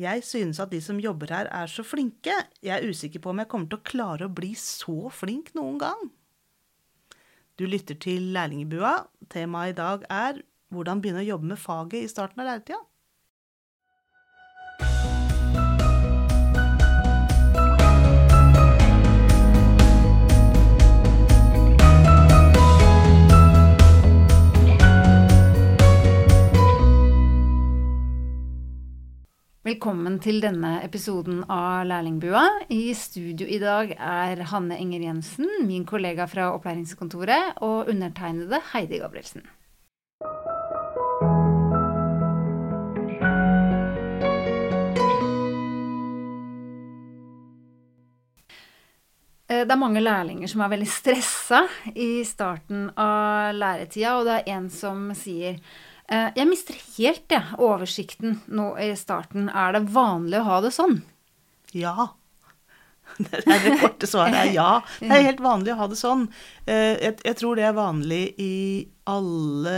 Jeg synes at de som jobber her er så flinke. Jeg er usikker på om jeg kommer til å klare å bli så flink noen gang. Du lytter til Lærlingbua. Temaet i dag er hvordan begynne å jobbe med faget i starten av læretida. Velkommen til denne episoden av Lærlingbua. I studio i dag er Hanne Enger Jensen, min kollega fra opplæringskontoret, og undertegnede Heidi Gabrielsen. Eh, det er mange lærlinger som er veldig stressa i starten av læretida, og det er en som sier jeg mister helt ja, oversikten nå i starten. Er det vanlig å ha det sånn? Ja. Det, er det korte svaret er ja. Det er helt vanlig å ha det sånn. Eh, jeg, jeg, tror det er vanlig i alle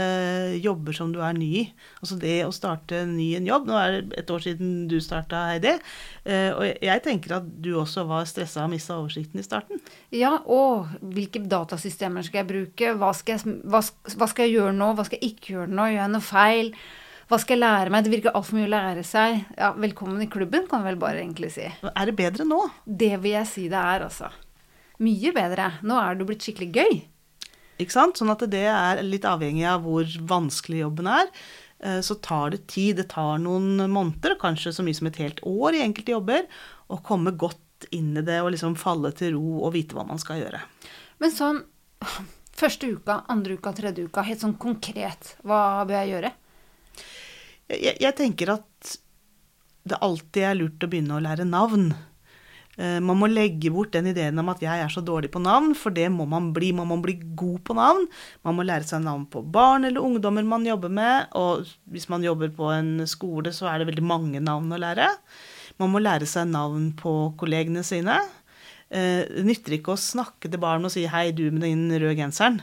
jobber som du er ny i. Altså det å starte ny en jobb. Nå er det et år siden du starta, Heidi. Eh, og jeg tenker at du også var stressa og mista oversikten i starten. Ja, og hvilke datasystemer skal jeg bruke? Hva skal jeg, hva, hva skal jeg gjøre nå? Hva skal jeg ikke gjøre nå? Gjør jeg noe feil? Hva skal jeg lære meg? Det virker altfor mye å lære seg. Ja, velkommen i klubben, kan jeg vel bare egentlig si. Er det bedre nå? Det vil jeg si det er, altså. Mye bedre. Nå er det blitt skikkelig gøy. Ikke sant? Sånn at det er litt avhengig av hvor vanskelig jobben er. Eh, så tar det tid. Det tar noen måneder, kanskje så mye som et helt år i enkelte jobber, å komme godt inn i det og liksom falle til ro og vite hva man skal gjøre. Men sånn første uka, andre uka, tredje uka, helt sånn konkret, hva bør jeg gjøre? Jeg, jeg, tenker at det alltid er lurt å begynne å lære navn. Eh, man må legge bort den ideen om at jeg er så dårlig på navn, for det må man bli. Man må bli god på navn. Man må lære seg navn på barn eller ungdommer man jobber med. Og hvis man jobber på en skole, så er det veldig mange navn å lære. Man må lære seg navn på kollegene sine. Eh, det nytter ikke å snakke til barn og si 'hei, du med den røde genseren'.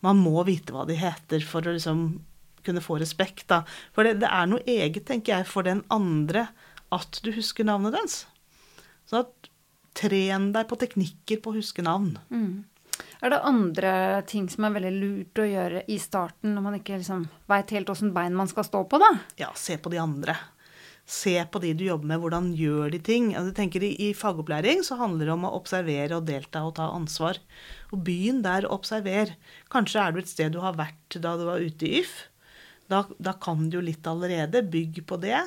Man må vite hva de heter for å liksom kunne få respekt, da. For det, det, er noe eget, tenker jeg, for den andre at du husker navnet dens. Så at tren deg på teknikker på å huske navn. Mm. Er det andre ting som er veldig lurt å gjøre i starten, når man ikke liksom veit helt åssen bein man skal stå på, da? Ja, se på de andre. Se på de du jobber med, hvordan gjør de ting. Jeg tenker I, fagopplæring så handler det om å observere og delta og ta ansvar. Og begynn der, observer. Kanskje er du et sted du har vært da du var ute i YF. Da, da, kan du jo litt allerede. Bygg på det.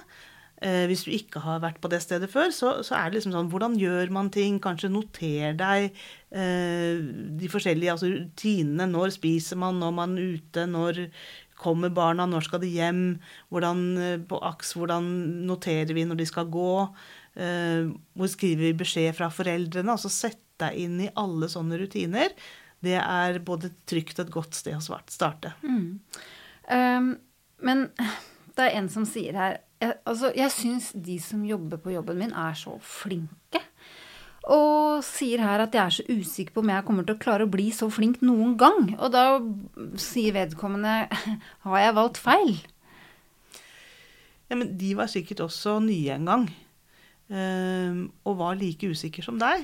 Eh, hvis du ikke har vært på det stedet før, så, så, er det liksom sånn Hvordan gjør man ting? Kanskje noter deg eh, de forskjellige altså rutinene. Når spiser man? Når man er ute? Når kommer barna? Når skal de hjem? Hvordan, eh, på AKS, hvordan noterer vi når de skal gå? Eh, hvor skriver vi beskjed fra foreldrene? Altså sett deg inn i alle sånne rutiner. Det er både trygt og et godt sted å starte. Mm. Um, men det er en som sier her Jeg, altså, jeg syns de som jobber på jobben min, er så flinke. Og sier her at jeg er så usikker på om jeg kommer til å klare å bli så flink noen gang. Og da sier vedkommende Har jeg valgt feil? Ja, men de var sikkert også nye en gang. Um, og var like usikre som deg.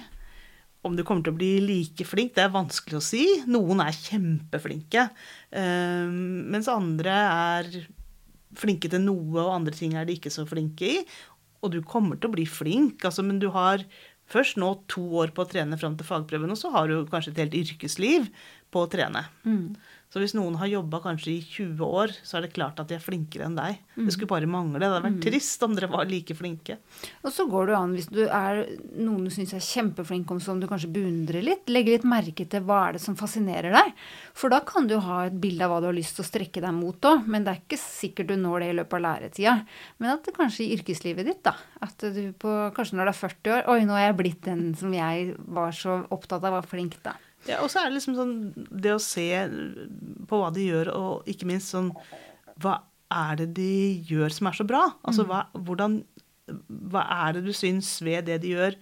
Om du kommer til å bli like flink, det er vanskelig å si. Noen er kjempeflinke, um, mens andre er flinke til noe, og andre ting er de ikke så flinke i. Og du kommer til å bli flink, altså, men du har først nå to år på å trene fram til fagprøven, og så har du kanskje et helt yrkesliv på å trene. Mm. Så hvis noen har jobba kanskje i 20 år, så er det klart at de er flinkere enn deg. Mm. Det skulle bare mangle. Det hadde vært mm. trist om dere var like flinke. Og så går det an hvis du er noen du syns er kjempeflink om, som du kanskje beundrer litt. Legge litt merke til hva er det som fascinerer deg. For da kan du ha et bilde av hva du har lyst til å strekke deg mot òg. Men det er ikke sikkert du når det i løpet av læretida. Men at det kanskje i yrkeslivet ditt, da. At du på, kanskje når du er 40 år Oi, nå er jeg blitt den som jeg var så opptatt av, var flink, da. Ja, og så er det liksom sånn det å se på hva de gjør, og ikke minst sånn Hva er det de gjør som er så bra? Altså hva, hvordan, hva er det du syns ved det de gjør,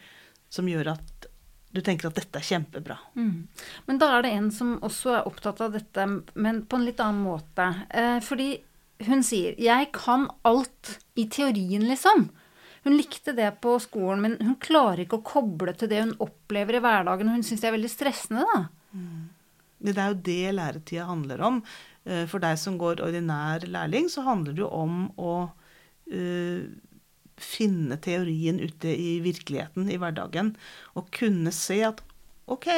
som gjør at du tenker at dette er kjempebra. Mm. Men da er det en som også er opptatt av dette, men på en litt annen måte. Eh, fordi hun sier 'jeg kan alt i teorien', liksom. Hun likte det på skolen, men hun klarer ikke å koble til det hun opplever i hverdagen. Hun syns det er veldig stressende, da. Det er jo det læretida handler om. Eh, For deg som går ordinær lærling, så handler det jo om å uh, finne teorien ute i virkeligheten, i hverdagen. Og kunne se at OK,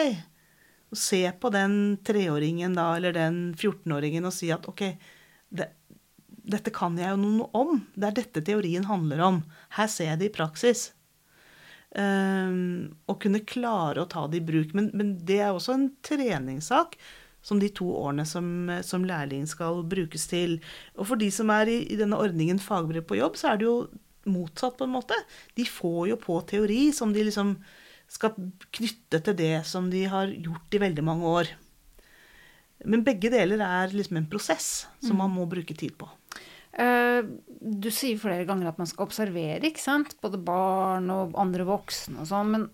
se på den treåringen da, eller den 14-åringen og si at OK, det, dette kan jeg jo noe om. Det er dette teorien handler om. Her ser jeg det i praksis. Um, og kunne klare å ta det i bruk. Men, men det er også en treningssak som de to årene som, som lærling skal brukes til. Og for de som er i, i denne ordningen fagbrev på jobb, så er det jo motsatt, på en måte. De får jo på teori som de liksom skal knytte til det som de har gjort i veldig mange år. Men begge deler er liksom en prosess som man må bruke tid på. Eh, Du sier flere ganger at man skal observere, ikke sant? Både barn og andre voksne og sånn. Men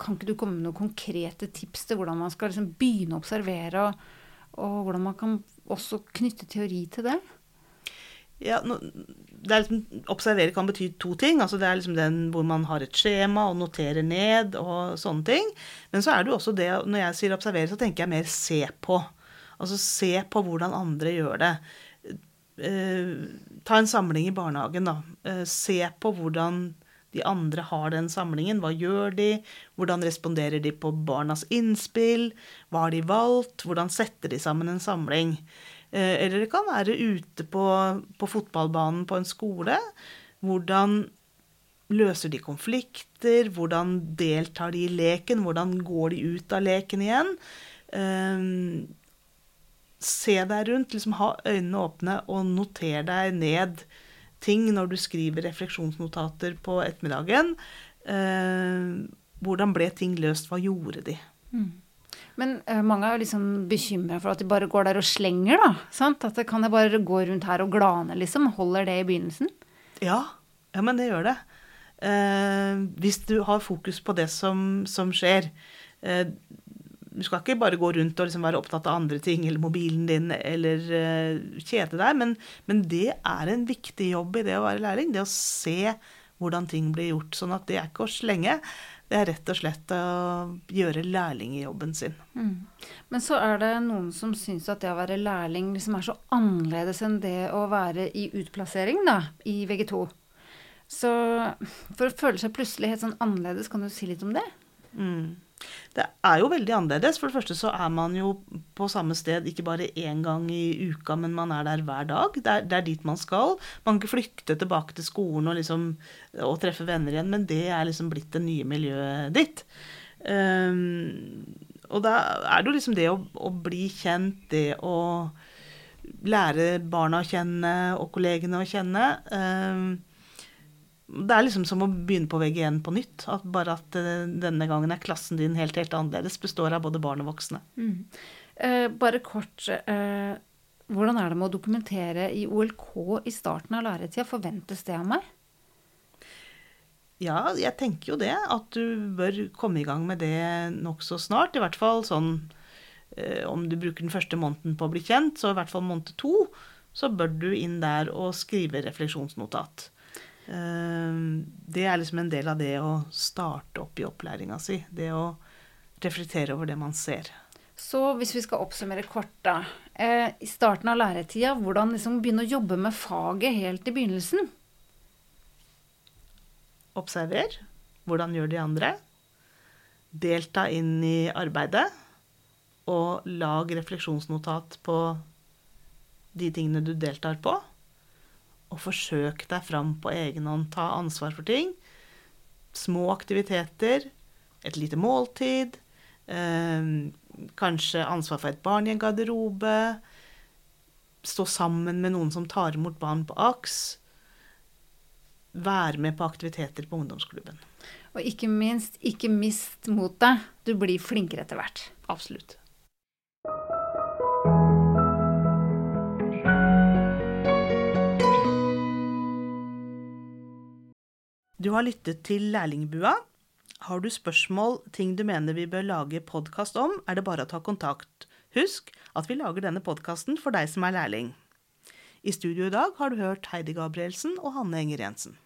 kan ikke du komme med noen konkrete tips til hvordan man skal liksom begynne å observere, og, og hvordan man kan også knytte teori til det? Ja, nå, det liksom, observere kan bety to ting. altså Det er liksom den hvor man har et skjema og noterer ned og sånne ting. Men så er det jo også det, når jeg sier observere, så tenker jeg mer se på. Altså se på hvordan andre gjør det. Eh, ta en samling i barnehagen, da. Eh, se på hvordan de andre har den samlingen. Hva gjør de? Hvordan responderer de på barnas innspill? Hva har de valgt? Hvordan setter de sammen en samling? Eh, Eller det kan være ute på, på fotballbanen på en skole. Hvordan løser de konflikter? Hvordan deltar de i leken? Hvordan går de ut av leken igjen? Eh, Se deg rundt, liksom ha øynene åpne og noter deg ned ting når du skriver refleksjonsnotater på ettermiddagen. Eh, hvordan ble ting løst? Hva gjorde de? Men eh, mange er jo liksom bekymra for at de bare går der og slenger, da. Sant? At det kan jeg bare gå rundt her og glane, liksom. Holder det i begynnelsen? Ja, ja men det gjør det. Eh, hvis du har fokus på det som, som skjer. Du skal ikke bare gå rundt og liksom være opptatt av andre ting, eller mobilen din, eller uh, kjede deg, men, men det er en viktig jobb i det å være lærling. Det å se hvordan ting blir gjort. Sånn at det er ikke å slenge, det er rett og slett å gjøre lærlingjobben sin. Men så er det noen som syns at det å være lærling liksom er så annerledes enn det å være i utplassering, da, i VG2. Så for å føle seg plutselig helt sånn annerledes, kan du si litt om det? Det er jo veldig annerledes. For det første så er man jo på samme sted ikke bare én gang i uka, men man er der hver dag. Det er, det er dit man skal. Man kan ikke flykte tilbake til skolen og, liksom, og treffe venner igjen, men det er liksom blitt det nye miljøet ditt. Um, og da er det jo liksom det å, å bli kjent, det å lære barna å kjenne og kollegene å kjenne. Um, det er liksom som å begynne på VG1 på nytt. At bare at eh, denne gangen er klassen din helt, helt annerledes. Består av både barn og voksne. Eh, bare kort, eh, hvordan er det med å dokumentere i OLK i starten av læretida? Forventes det av meg? Ja, jeg tenker jo det. At du bør komme i gang med det nokså snart. I hvert fall sånn eh, om du bruker den første måneden på å bli kjent, så i hvert fall måned to, så bør du inn der og skrive refleksjonsnotat. Eh, Det er liksom en del av det å starte opp i opplæringa si. Det å reflektere over det man ser. Så hvis vi skal oppsummere kort, da. Eh, I starten av læretida, hvordan liksom begynne å jobbe med faget helt i begynnelsen? Observer. Hvordan gjør de andre? Delta inn i arbeidet. Og lag refleksjonsnotat på de tingene du deltar på. Og forsøk deg fram på egen hånd. Ta ansvar for ting. Små aktiviteter. Et lite måltid. Eh, kanskje ansvar for et barn i en garderobe. Stå sammen med noen som tar imot barn på AKS. Være med på aktiviteter på ungdomsklubben. Og ikke minst, ikke mist motet. Du blir flinkere etter hvert. Absolutt. Du har lyttet til Lærlingbua. Har du spørsmål, ting du mener vi bør lage podkast om, er det bare å ta kontakt. Husk at vi lager denne podkasten for deg som er lærling. I studio i dag har du hørt Heidi Gabrielsen og Hanne Enger Jensen.